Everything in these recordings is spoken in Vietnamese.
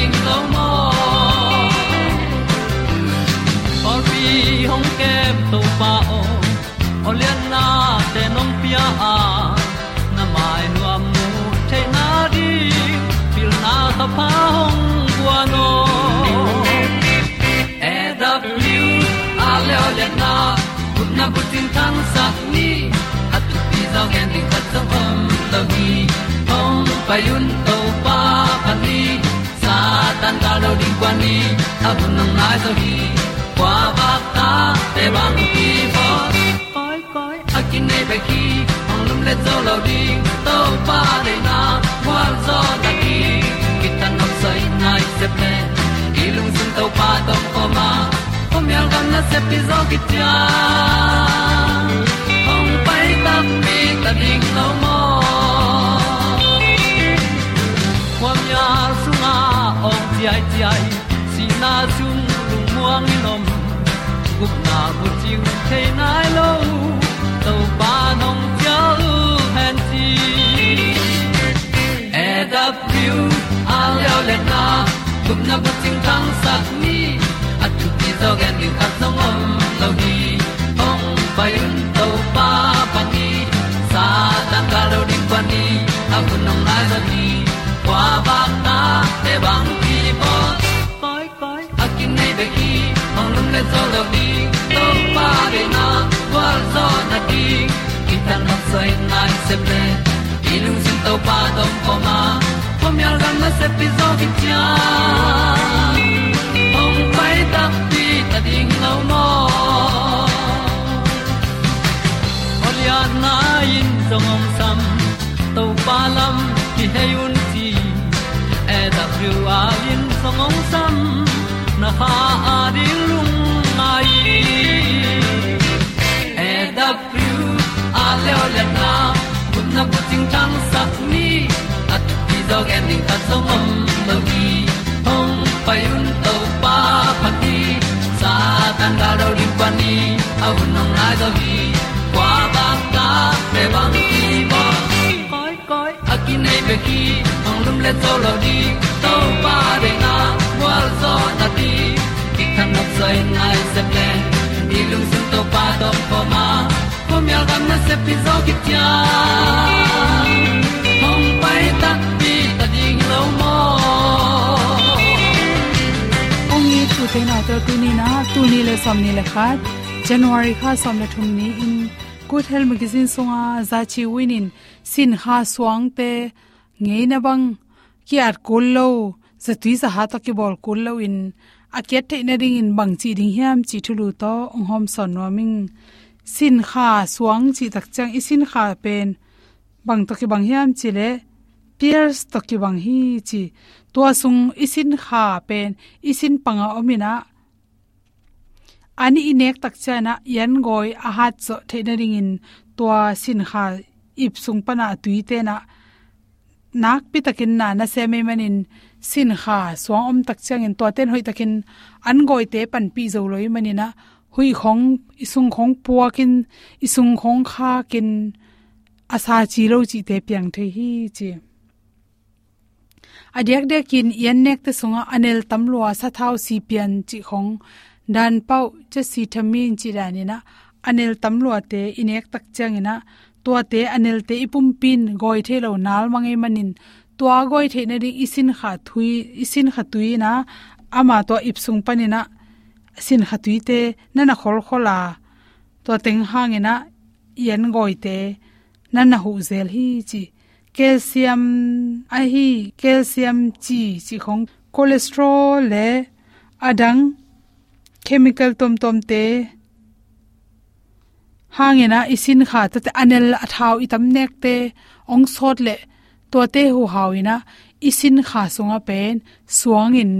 ding lo mo or be hong kem to pa o olian na te nong pia. A na mai nu amo te na di pil na ta pa hong bua no e da blue a le olian na kun na bu tin tan sa ni at tu pi zo gen di khat zo om lo gi hong pa yun to tan ga lo ding quan ni. Ta bu nang mai zo hi qua ba ta te bang ki bo koi koi a này nei khi ki ong lum le zo lo ding to pa de na, qua zo ta ki ki tan nok sai nai se ple i lung sun to pa to ko ma. Ko myal gần na se pi zo ki tia ong pai ta mi ta ding lo mo qua nhà ti ai ti ai si na zum lu muang ni nom gup na bu chiu the nai lo to pa nong pia lu han ti e da pru a leo le na gup na bu ting tang sat ni at tu ti zo gen ni khat song om lo ni ong pai un to pa pa ni. Sa tan ka lo ding pa ni a bu nong lai za ni. Qua ba ta te bang ki bo koi koi a kin nei be ki ong lum le zo lo ni to pa de na kwa zo na ki ki sai nai se ple i lung sin to pa tom ko ma. Pom yal gam na se pi zo ki tia ong pai ta pi ta ding lo mo Olia na in zong om sam to pa lam ki hay un ti a in song ong sam na ha a di lung mai. E da pru a le o le na kun na ko ting tang sat ni at ti dog ending ta song om lo gi hong pai un to pa pa ti sa tan ga do ri pa ni au nong lai do gi qua ba ta pe bang ki nei pe ki ong lum le zo lo di to pa de na wa zo na ti ki kan nok sai nai se ple ni lung sun to pa do po ma po mi al gam na se pi zo ki tia hong pai ta pi ta ding lo mo ong ni tu te na to tu ni na tu ni le som ni le khat january kha som le thum ni in good health magazine songa za chi winin sin ha swang te ngei na bang kiat kul lo za tui za ha to ki bol kul lo in a ket te na ding in bang chi ding hiam chi thulu to ong hom son no ming sin kha swang chi tak chang i sin kha pen bang to ki bang hiam chi le pierce to ki bang hi chi to sung isin kha pen isin panga omina ani inek tak chana yan goi a hat cho theina ring in tua sin kha ip sung pana tuite na nak pi takin na na se me manin sin kha swang om tak chang in to ten hoi takin an goi te pan pi zo loi manina. Hui khong, isung khong puakin, isung khong kha kin asa chi lo chi te piang the hi chi adiak de kin yan nek te sunga anel tamlua sa thau si pian chi khong. Dan pau che si thamin chi rani na. Anel tamlua te inek tak changina to te anel te ipum pin goi the lo nal mangai manin. Tua goi the na ri isin kha thui, isin kha tui na. Ama to ipsung panina sin kha tui te na na khol khola to teng hangena yan goi te na na hu zel hi chi calcium a hi calcium chi chi khong cholesterol le adang chemical tom tom te hangena isin kha ta te anel athau itam nek te, ong sot le to te hu hawina isin kha sunga pen suang in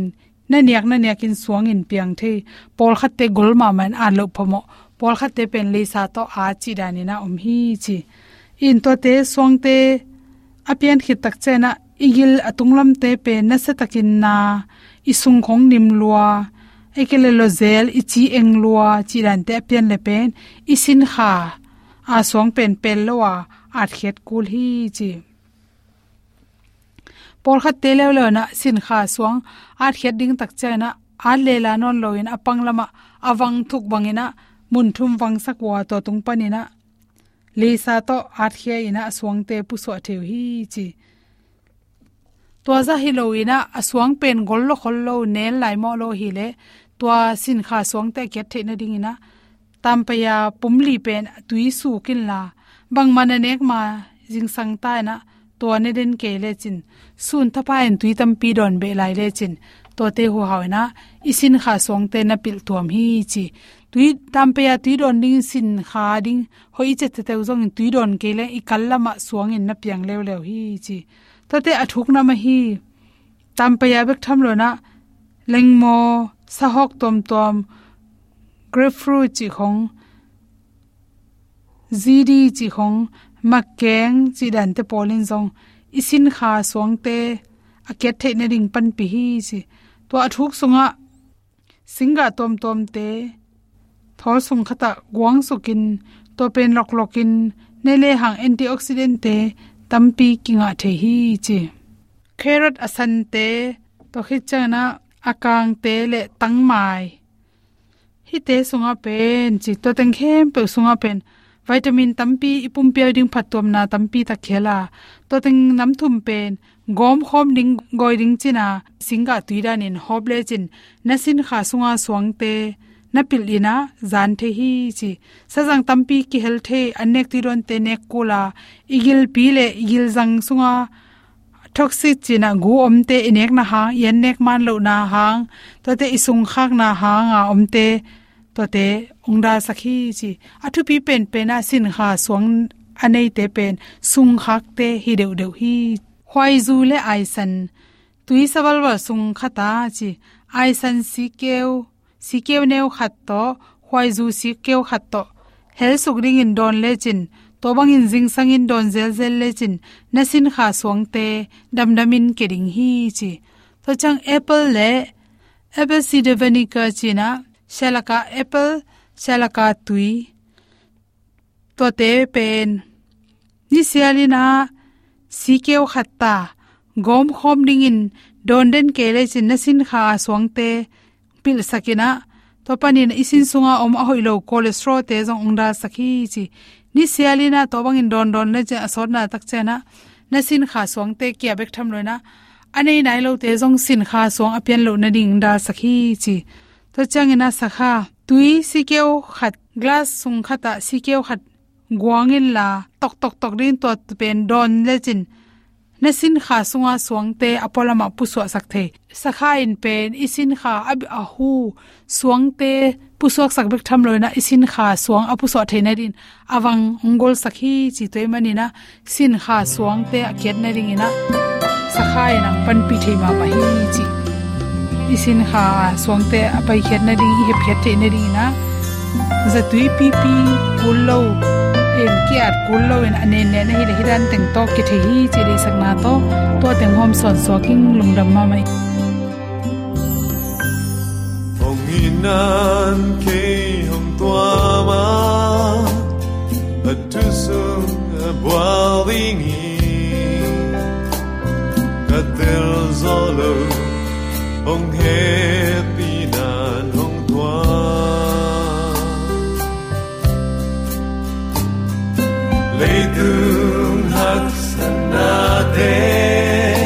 na niak na niak in suangin piang the. Pol khat te gol ma man a lo phomo. Pol khat te pen le sa to a chi dani na om hi chi. In to te suang te apian khit tak chena igil atunglam te pe na se takin na isung khong nim lua. Ekele lo zel ichi eng lua, chi ran te pian le pen, isin kha. A song pen pel lowa at khet kul hi chi. Por khat te le lo na sin kha suang at khet ding tak chana a le la non loin apang lama awang thuk bangina mun thum wang sak wa to tung panina Lisa sa to at khia ina aswang te pu so theu hi chi. To za hi lo ina aswang pen gol lo khol lo nel lai mo lo hi le. To sin kha swang te ke the na ding ina. Tam pa ya pumli pen tui su kin la. Bang man nek ma jing sang ta na to ne den ke le chin. Sun tha pa en tui tam pi don be lai le chin. To te hu haw na isin kha swang te na pil tuam hi chi tui tam ya tui don ding sin kha ding. Hoi che te te zong tui don ke le, i kallama suang in na piang lew lew hi chi. To te athuk na ma hi. Tam ya bek tham lo na. Lengmo, sahok tom tom, grapefruit chi khong zd chi khong makeng chi dan te polin zong. Isin kha suang te aket the na ring pan pi hi chi. To athuk sunga, singa tom tom te thor sung khata guang sukin to pen lok lokin nele hang antioxidant te tampi kinga the hi chi carrot asan te to khichana akang te le tangmai. Hi te sunga pen chi to teng khem pe sunga pen vitamin tampi ipum pe ding phatom na tampi ta khela to teng nam thum pen gom khom ding goi ding china singa tuira nin hoble chin, nasin kha sunga swang te na pil ina zan the hi chi sajang tampi ki hel the anek ti ron te nek kula, igil pi le igil jang sunga, toxic china gu omte inek na ha, yen nek man lo na hang to te isung khak na ha nga omte to te ongda sakhi chi. Athu pi pen pe na sin kha swang anei te pen, sung khak te hi deu deu hi. Hwai zu le aisan tui sawal wa sung khata chi aisan si keu si kêu neo khat to hwai zu si kêu khat to. Hel suk ring in don le chin, to bang in jing sang in don zel zel le chin, na sin kha suang te, dam dam in ke ding hi chi. To chang apple le, apple cider vinegar china, shalaka apple, shalaka tui. To te pen. Ni sialina sikeu khatta gom khom ding in don den ke le chin, na sin kha suang te pil sakina to panin isin sunga om a hoilo cholesterol te jong ongda sakhi chi ni sialina to bangin don don le che asor na tak chena na sin kha swang te kya bek tham loina. Anei nai lo te jong sin kha swang apian lo na ding da sakhi chi to changena sakha, tui sikeo khat, glass sung khata sikeo khat, guangin la tok tok tok rin to pen don le chin na sin kha sunga suangte apolama puswa sakthei sakha in pen, isin kha ab ahu suangte puswak sakbek tham loina, isin kha suang apu so theina din. Awang ongol sakhi chi toy manina sin kha suangte akiat na ringina sakha inang pan pi theima ma hi chi. Isin kha suangte apai khet na ring he phet na ringina zatui pi pi kullo em kiat kul lo en ane ne na hi le hiran teng to ki the hi chi ri sak na to to teng hom son so king lung dam ma mai. Phong inan ke hom tua ma a tu sung a boiling ka tel zolo ong happy Aydın haksa nadir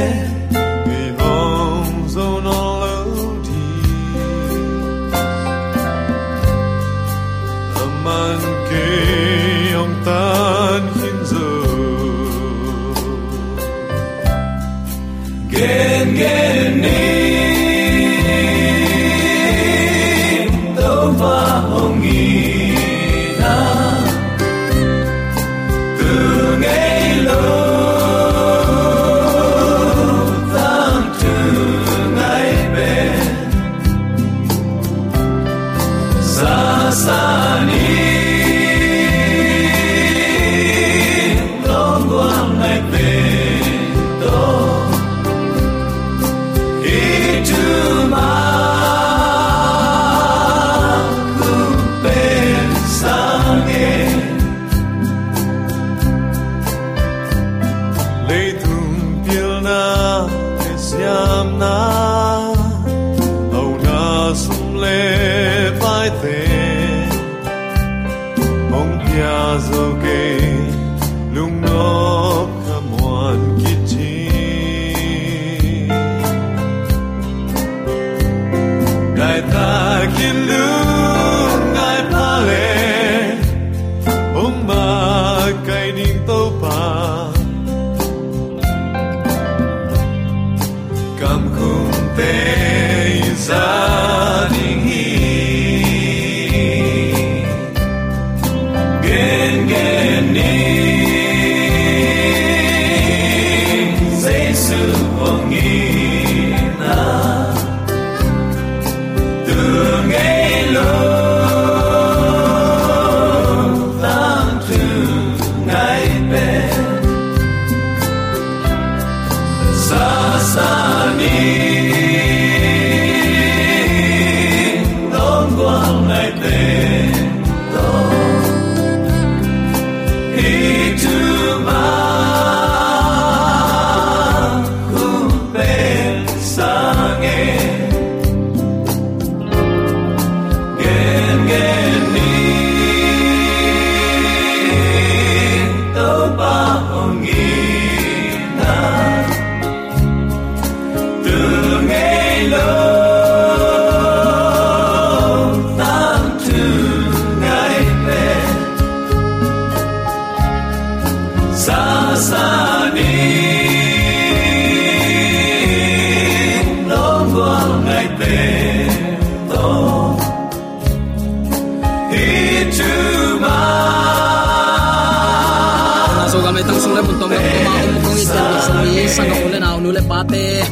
tương hắc na te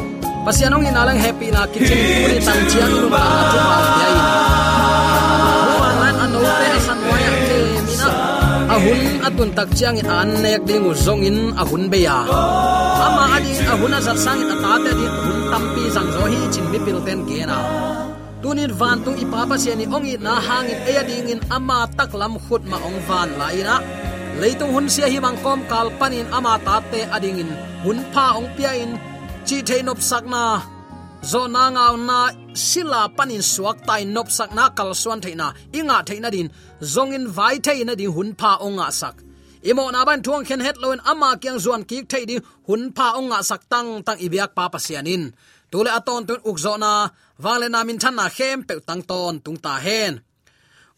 pasianong inalang happy na kitchen kuni tang chiang lu na tu pa ya in huan lan ano te asan waya ke mina. Ahun atun tak chiang in an nek ding zong in ahun be ya ama ading ahun azat sang in atate di hun tampi sang zo hi chin mi pil ten ke na tunin van tung ipapa siani ongi na hangin eya ding in ama tak lam khut ma ong van la ina leitung hun sia hi bang kom kal panin ama ta te ading in. Hun pha ong pia in. Chi theinop sakna zo na ngau na sila panin suak tai nop sakna kal suan theina inga theina din. Zongin vai theina din hun pha onga sak. Imo na ban thuang khen het loin ama kyang zuan ki thei di hun pha onga sak tang tang ibyak pa pasianin tule aton tun ukzo na. Wale na min than na khem pe tang ton tung ta hen.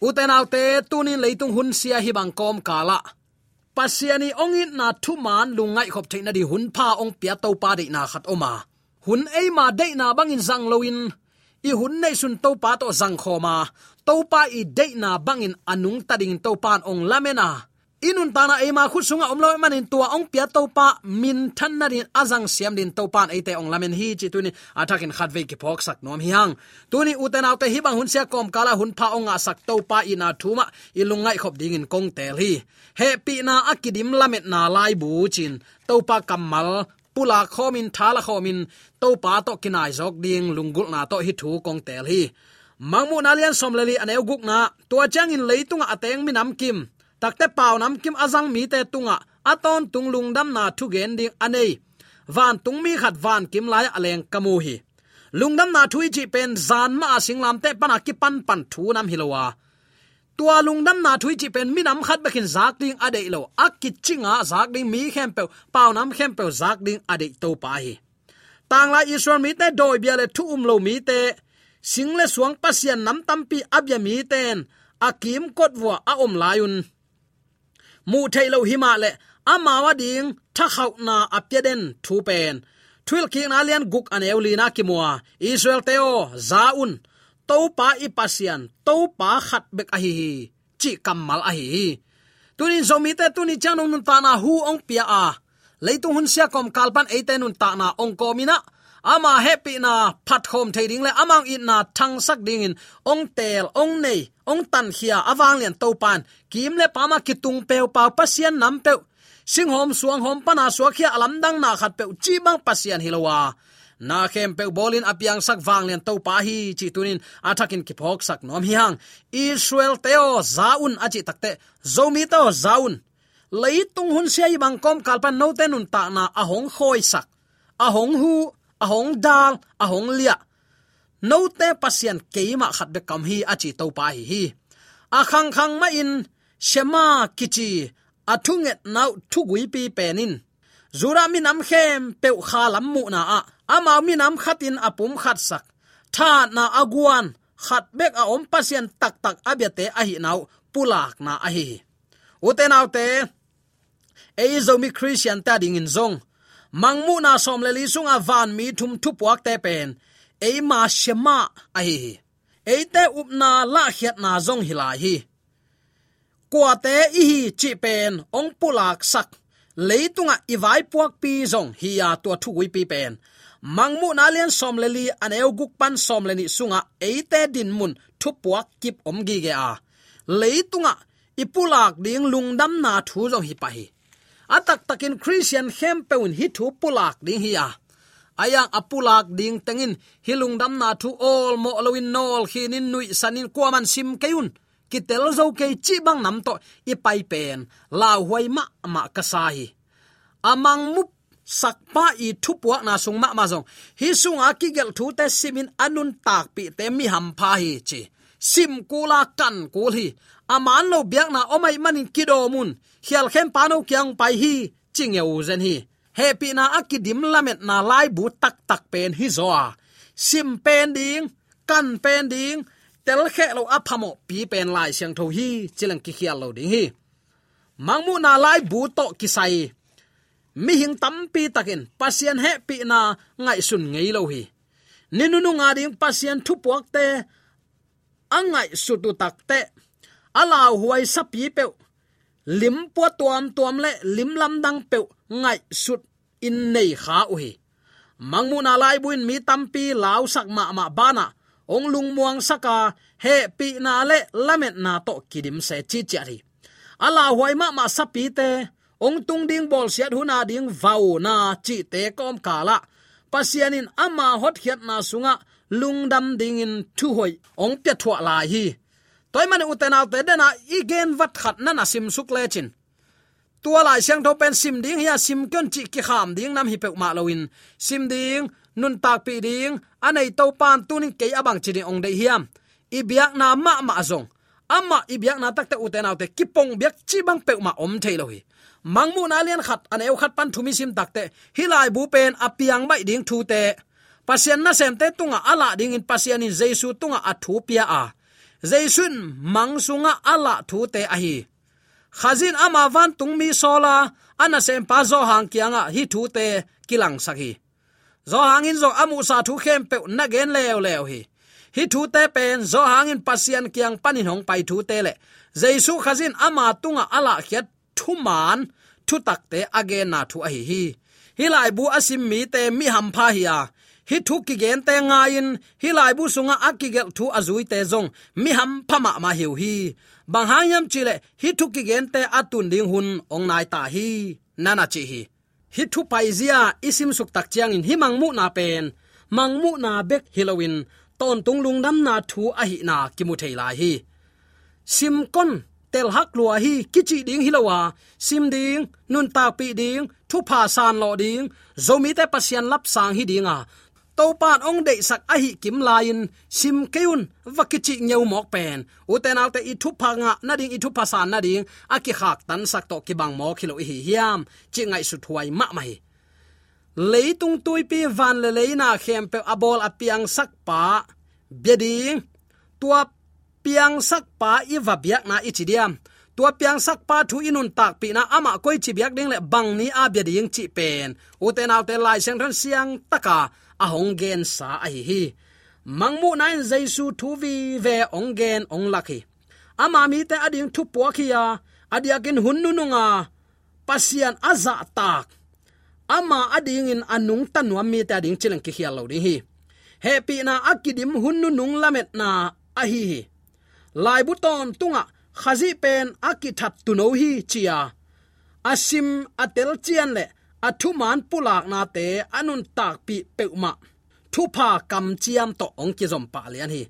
Uten autte tunin leitung hun sia hi bang kom kala pasiani ongin na thu man lungai khop theina di hun pha ong pia to pa de na khat oma. Hun ei ma de na bangin zang loin. I hun nei sun to pa to zang khoma. To pa i de na bangin anung tading to pan ong lamena inun tana ema khu sunga omlo manin tua ong pia to pa min than na din azang siam din to pan ate ong lamen hi chi tuni atakin khatve ki phok sak nom hiang. Tuni uten autte hi bang hun sia kom kala hun pha ong a sak to pa ina thuma ilungai khop ding in kong tel hi. He pi na akidim lamet na lai bu chin. To pa kamal pula khomin, thala khomin to pa to kinai jok ding lungul na to hi thu kong tel hi. Mangmu nalian somleli aneu guk na, tua changin leitunga ateng minam kim takte pau nam kim azang mi te tunga, aton tunglung dam na thu gen ding anei. Van tung mi khat van kim lai aleng kamu hi. Lungdam na thui chi pen zan ma singlam te pana ki pan pan thu nam hilowa tua lungdam na thui chi pen minam khat bakin zak ding ade lo. Akit chinga zak ding mi khem pe, pau nam khem pe zak ding ade to pa hi. Tang la israel mi te doi bia le thu um lo mi te. Single suang pasian nam tampi abya mi ten. Akim kot vua a om layun mu thailo hima le. Amawa ding, tha khau na apyeden thu pen. Thwil ki na lian guk an euli na kimwa israel teo zaun. To pa i pasian to pa khat bek a hi chi kamal a hi tunin zomi te tuni chanung nun ta na hu ong pia a. Leitung hun sia kom kalpan eite nun ta na ong komina ama happy na phat khom thading le, amang in na thang sak ding in. Ong tel, ong nei, ong tan khia awang lian to pan. Kim le pama kitung pe pa pasian nam pe sing hom suang hom pana suakhia alam dang na khat pe chi bang pasian hilowa na khem pe bolin apiang sak wang len to pa hi, chi tunin athakin ki phok sak nom hi hang. Israel teo zaun, achi takte zomi to zaun. Leitung hun sei bang kom kalpan no tenun ta na ahong khoi sak. Ahong hu ahong dal ahong lia. No te pasien keima khat be kam hi achi to pa hi hi. A khang khang ma in shema kichi athunget nau thugui pi penin zura mi nam khem pe kha lam mu na a. Ama mi nam khatin apum khat sak. Tha na aguan khat bek a om pasien tak tak abiate a hi nau, pulak na a hi uten autte ei, zomi christian ta ding in zong mangmu na som le li sunga van mi thum thu puak te pen. E ma shema a hi ei te upna la khiat na zong hila hi. Kwa te i hi chi pen, ong pulak sak. Leitunga iwai puak pi zong hi ya to thu wi pi pen. Mangmu na lian som le li an eu guk pan som le ni sunga eite din mun thu puak kip om gi ge a. Leitunga ipulak ding lungdam na thu zong hi pa hi atak takin christian hem peun hi thu pulak ding hi a. Ayang apulak ding tengin, hilung dam na thu all mo lowin nol khinin nui sanin kwaman sim keun kitel zo ke chi bang nam to i pai pen la huai ma ma kasai amang mup sakpa i thupua na sung ma ma zong. Hi sung a ki gel thu te simin anun tak pi te mi ham pha hi chi. Sim kula kan kul hi aman lo biak na omai manin kidomun mun hial khem pano kyang pai hi, ching eu zen hi. Happy na akidim lamet na lai bu tak tak pen hi zo a sim pen ding, kan pen ding, tel khe lo aphamo pi pen lai siang tho hi, chilang ki khial lo ding hi. Mangmu na lai bu to ki sai. Mi hing tam pi takin, pasien he pi na ngai sun ngei lo hi. Ninunu nga ding pasien thu puak te, angai su tu tak te. Ala huai sapi pe lim po tuam tuam le, lim lam dang pe ngai sut in nei kha u hi mangmu na lai buin mi tampi lau sak ma ma bana ong lung muang saka, he pi na le, lamet na to kidim se chi chi ri. Ala huai ma ma sapi te, ong tung ding bol siat huna ding vau na chi te kom kala pasianin ama hot hiat na sunga lungdam ding in thu hoi, ong pya thwa la hi toy man uten out te dena igen wat khat na na à sim suk le chin. Tua lai siang tho pen sim ding ya sim kyon chi ki kham ding nam hi pe ma lawin sim ding, nun tak pi ding anei to pan tunin ke abang chi ong dei hiam. I biak na ma ma zong. Ama i biak na tak te uten out te kipong biak chi bang pe ma om thei lo hi. Mangmu na lian khat an eu khat pan thumi sim takte hilai bu pen apiang bai ding thu te. Pasian na sem te tunga ala ding in pasian in jesu tunga athu pia a jaisun mangsunga ala thu te a khazin ama van tung mi sola, ana sem pa zo hang kianga hi thu te kilang sakhi. Zo hangin zo amu sa thu khem pe na gen leo leo hi. Hi thu te pen, zo hangin pasian kiang panin hong pai thu te le. Jaisu khazin ama tunga ala khiat thuman thu takte age na thu ahi hi. Hi bu asim mi te mi ham pha hiya hi thu ki gen te nga in, hi lai bu sunga akigel thu azui te zong. Mi ham phama ma hiu hi. Bang hayam chile hi thu ki gen te atun ding hun, ong nai ta hi. Nana chi hi. Hi thu pai zia, isim suk tak chiang in, hi mangmu na pen. Mangmu na bek halloween, ton tung lung nam na thu a hi na kimu thei lai hi. Sim kon, tel hak lua hi kichi ding hilowa sim ding, nun ta pi ding, thu pha san lo ding. Zomi te pasian lap sang hi dinga to pan ong de sak a hi kim lain, sim keun, vakichi nyeu mok pen. Uten alte i thu phanga na ding i thu pasan na ding, a ki khak tan sak to ki bang mo khilo hi hiam. Chi ngai su thuai ma mai. Leitung tui pi van le leina khem pe abol apiang sak pa. Beding tua piang sak pa i va biak na ichidiam tua piang sak pa thu inun tak pi na ama koi chi biak ding le bang ni a bia ding chi pen. Nau te lai sang ran siang taka, a hong gen sa a hi hi. Mangmu nain jaisu thu vi ve ong gen ong lakhi ama mi te ading thu po khia adiakin hunnu nunga pasian aza tak. Ama ading in anung tanwa mi te ading chilang ki khial lo ding hi. Happy na akidim hunnu nung lamet na a hi hi. Lai buton tunga khazi pen akithat tu no hi chia. Asim atel chian le, athu man pulak na te anun tak pi peuma thu pa kam chiam to ong ki zom pa lian hi.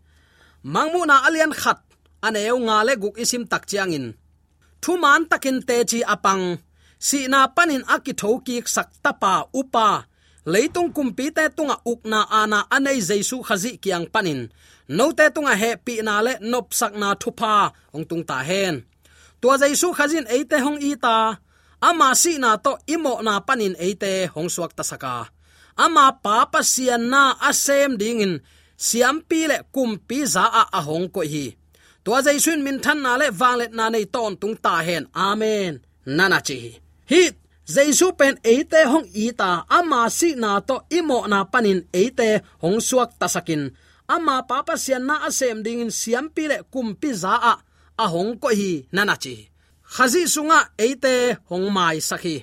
Mangmu na alian khat aneu nga le guk isim tak chiang in. Thu man takin te chi apang. Si na panin akitho ki sak tapa upa leitung kumpi te tunga ukna ana anei jaisu khazi kiang panin no te tunga he pi na le nop sak na thupa ong tung ta hen. Tua jaisu khazin eite hong i ta. Ama si na to imo na panin eite hong suak ta saka. Ama pa pa sian na asem dingin, siam pi le kum pi za a a hong ko hi. Tua jaisun min than na le wang le na nei ton tung ta hen. Amen. Nana chi hi. Jaisu pen eite hong i ta. Ama si na to imo na panin eite hong suak ta sakin ama papa sian na asem dingin siam pi le kum pi za a a hong ko hi nana chi khazi sunga eite hong mai sakhi.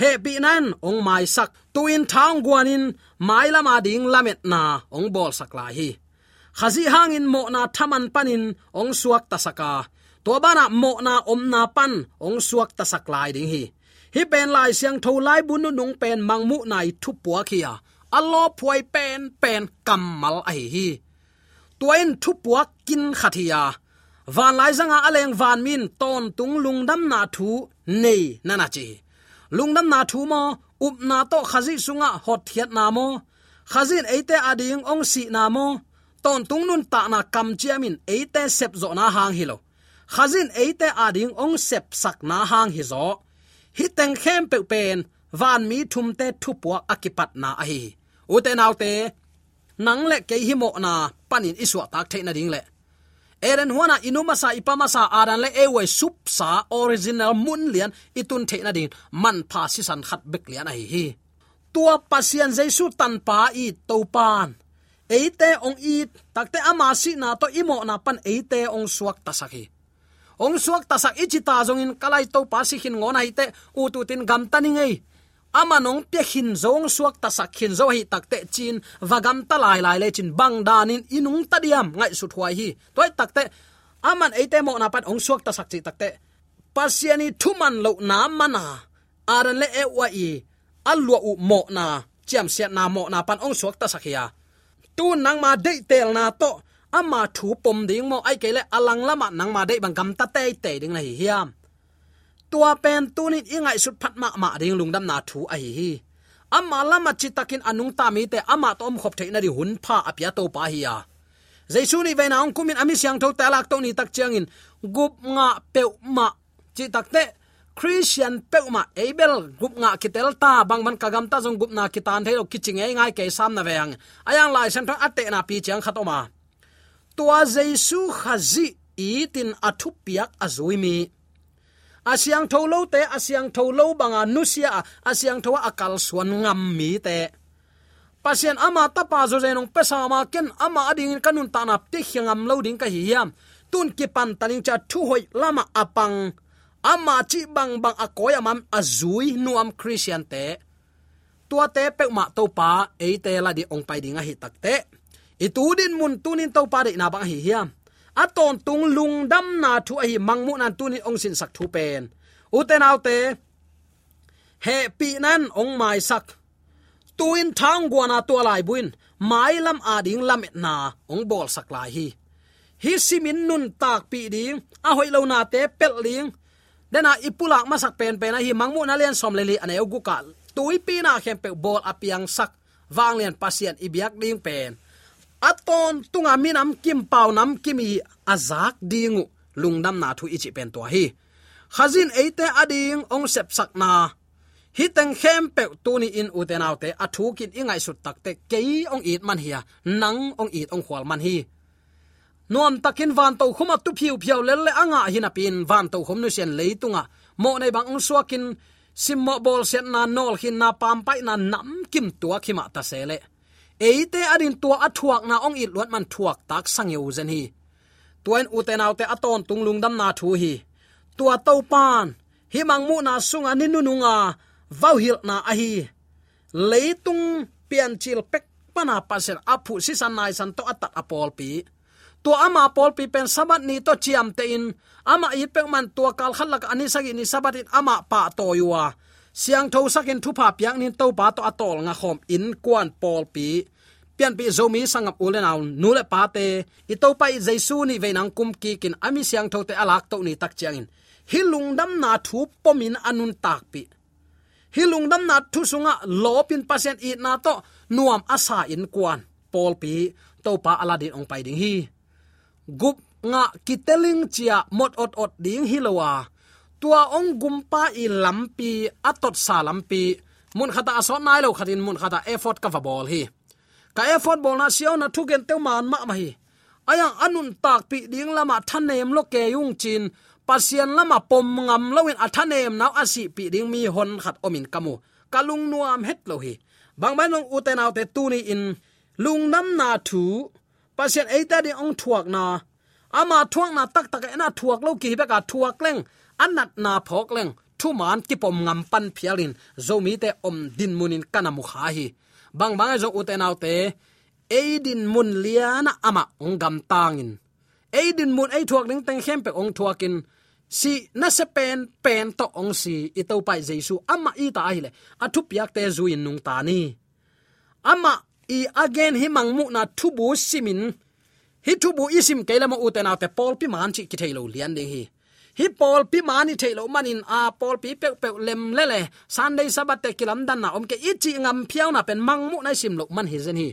He bi nan ong mai sak. Tuin thang guanin mai lama ding lamet na ong bol sakla hi. Khazi hangin mo na thaman panin ong suak ta saka. To bana mo na om na pan ong suak ta sak lai ding hi. Hi pen lai siang tho lai bunu nu nung pen mangmu nai thu puwa khia allo phuai pen pen kamal ai hi. Tuain thu puwa kin khathia. Van lai zanga aleng van min ton tung lungdam na thu nei nana chi. Lungdam na thu mo, up na to khazi sunga hot thiat na mo. Khazin eite ading ong si na mo. Ton tung nun ta na kam chiamin eite sep zo na hang hilo khazin eite ading ong sep sak na hang hi zo. Hi teng khem pe pen van mi thum te thu puak akipat na a hi u te nau te, nang le ke hi mo na, panin iswa tak the na ding le. Eren huana inuma sa ipama sa adan le ewe sup sa original mun lian itun the na ding. Man pha si san khat bek lian a hi. Tua pasian jaisu tan pa i to pan. Eite ong i takte ama si na to imo na pan eite ong suak tasaki ong suak tasak ichita ta zong in kalai to pasi hin ngon ite te u tin gam tani ngei amanong pe hin zong suak tasak hin zo hi takte chin, vagam ta lai lai le chin bang danin inung ta diam ngai su thwai hi. Toy takte aman eite mo na pat ong suak tasak chi takte pasiani thuman lo na mana. Aran le e wa i alwa u mo na, chiam siat na mo na pan ong suak ta sakhia tu nang ma de tel na to, ama thu pom ding mo ai kele alang lama nang ma de bang gam ta te te ding na hi hiam tua pen tunin ingai sut phat ma ma ding lungdam na thu a hi hi. Ama lama chi takin anung ta mi te ama tom khop theina ri hun pha apya to pa hi ya jaisu ni veina ong kumin ami siang tho talak to ni tak chiangin gup nga peu ma chi takte christian peuma abel gup nga kitel ta bang man kagam ta jong gup na kitan thelo kiching ei ngai ke sam na veng ayang lai san thong ate na pi chiang khatoma tua jaisu khazi itin athupiak piak azui tho lo tholo te asyang tholo banga nusia asyang tho akal suan ngam mi te. Pasien ama tapa zo zenong pesa ma ken, ama ading kanun tanap te hiangam lo ding ka hiam. Tun ki pan taning cha thu hoi lama apang. Ama chi bang bang akoya mam azui nuam christian te. Tua te pe ma to pa e te la di ong pai dinga hi tak te. Itudin mun tunin to pa de na bang hi hiam aton tung lung dam na thu hi mangmu nan ni ong sin sak thu pen. Uten autte he pi nan ong mai sak. Tuin thang guana to lai buin, mai lam a ding lam na ong bol sak lai hi. Hi simin nun tak pi ding, a hoi lo na te pel ling. Dena ipulak masak pen pen hi mangmu na len som leli ane ugu ka. Tui pi na khem pe bol apiang sak wang lian pasien ibiak ding pen aton tunga minam kim, pau nam kimi azak dingu. Lungnam na thu ichi pen to hi. Khazin eite ading, ong sep sakna na. Hiteng khem pe tuni in utenaute athu kin ingai sut takte kei ong it man hia nang ong it ong khwal man hi. Nuam takin van to khuma tu phiu phiu le le anga hina pin. Van to khom nu sen leitunga mo nei bang ong suakin simmo bol set na nol hin na pam pai na nam kim tua khima ta sele eite adin tua athuak na ong it luat man thuak tak sang yo zen hi. Tuen uten autte aton tunglung dam na thu hi. Tua to pan, hi mang mu na sunga ninu nunga, vau hil na a hi. Leitung pian chil pek pana pasen aphu si san nai san to atat apol pi. To ama pol pi pen sabat ni to chiam te in. Ama i pek man tua kal khalak ani sagi ni sabat in ama pa to yuwa siang tho sakin thu pa piang nin to pa to atol nga khom in kwan pol pi. Pian pi zomi sangap ulen aun nule pa te. I to pa i jaisu ni ve nang kum ki kin ami siang tho te alak to ni tak chiang in. Hilung dam na thu pomin anun tak pi. Hilung dam na thu sunga lopin pasien i na to nuam asa in kwan pol pi. To pa aladin ong pai ding hi. Gup nga kiteling chia mot ot ot ding hilowa tua ong gumpa i lampi atot sa lampi. Mun khata aso nai lo khatin mun khata effort ka va bol hi. Ka effort bol na sio na thugen te man ma ma hi. Ayang anun tak pi ding lama thanem lo ke yung chin. Pasian lama pom ngam lowin athanem naw asi pi ding mi hon khat omin kamu. Kalung nuam het lo hi. Bang mai long uten autte tu ni in. Lung nam na thu. Pasian eita di ong thuak na. Ama thuak na tak tak e na thuak lo ki beka thuak leng anat na phok leng. Thu man ki pom ngam pan phialin. Zomi te om din munin kana mu kha hi. Bang bang e zo uten autte eidin mun liana ama ong gam tangin eidin mun, ei thuak ning teng khem pe ong thuakin. Si, na se pen pen to ong si, i pai jesu, ama i ta hi le. Athu piak te zu in nung ta ni. Ama i again hi mang mu na thu bu simin. Hi thu bu isim kele mo uten te pol pi man chi ki thailo lian ding hi hi pol pi mani thailo manin, a pol pi pe pe lem le le. Sunday sabat te kilam dan na om ke ichi ngam phiao na pen mang mu nai sim lok man hi zen hi.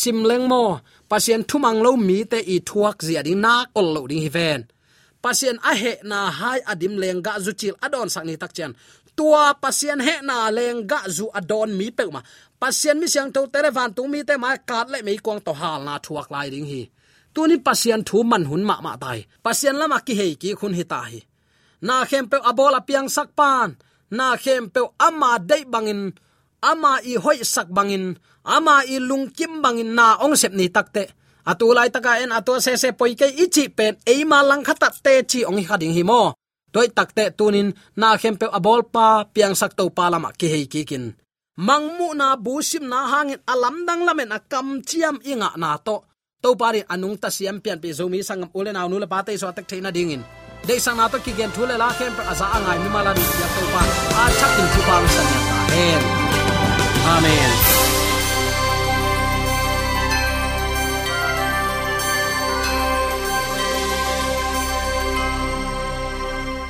Sim leng mo, pasien thumang lo mi te i thuak zia ding na kol lo ding hi ven. Pasien a he na hai adim leng ga zu chil adon sak ni tak chen. Tua pasien he na leng ga zu adon mi pe ma. Pasien mi siang to tere van tu mi te ma kat le mi kwang to hal na thuak lai ding hi tuni pasian thu man hun ma ma tai. Pasian lama ki hei ki khun hi ta hi na khem pe abola piang sak pan. Na khem pe ama dei bangin. Ama i hoi sak bangin. Ama i lung kim bangin na ong sep ni takte atulai taka en ato se se poi ke ichi pen. Eima lang khata te chi ong hi khading hi mo. Toy takte tunin na khem pe abol pa piang sak to pa lama ki hei ki kin. Mangmu na busim na hangin alam dang lamen akam chiam inga na to to pari anung ta siam pian pe zomi sangam ule na nu la pa te so tak theina dingin de sang na to ki gen thule la kem pe aza angai mi mala ri ya to pa a chakin chu pa san ya ta amen.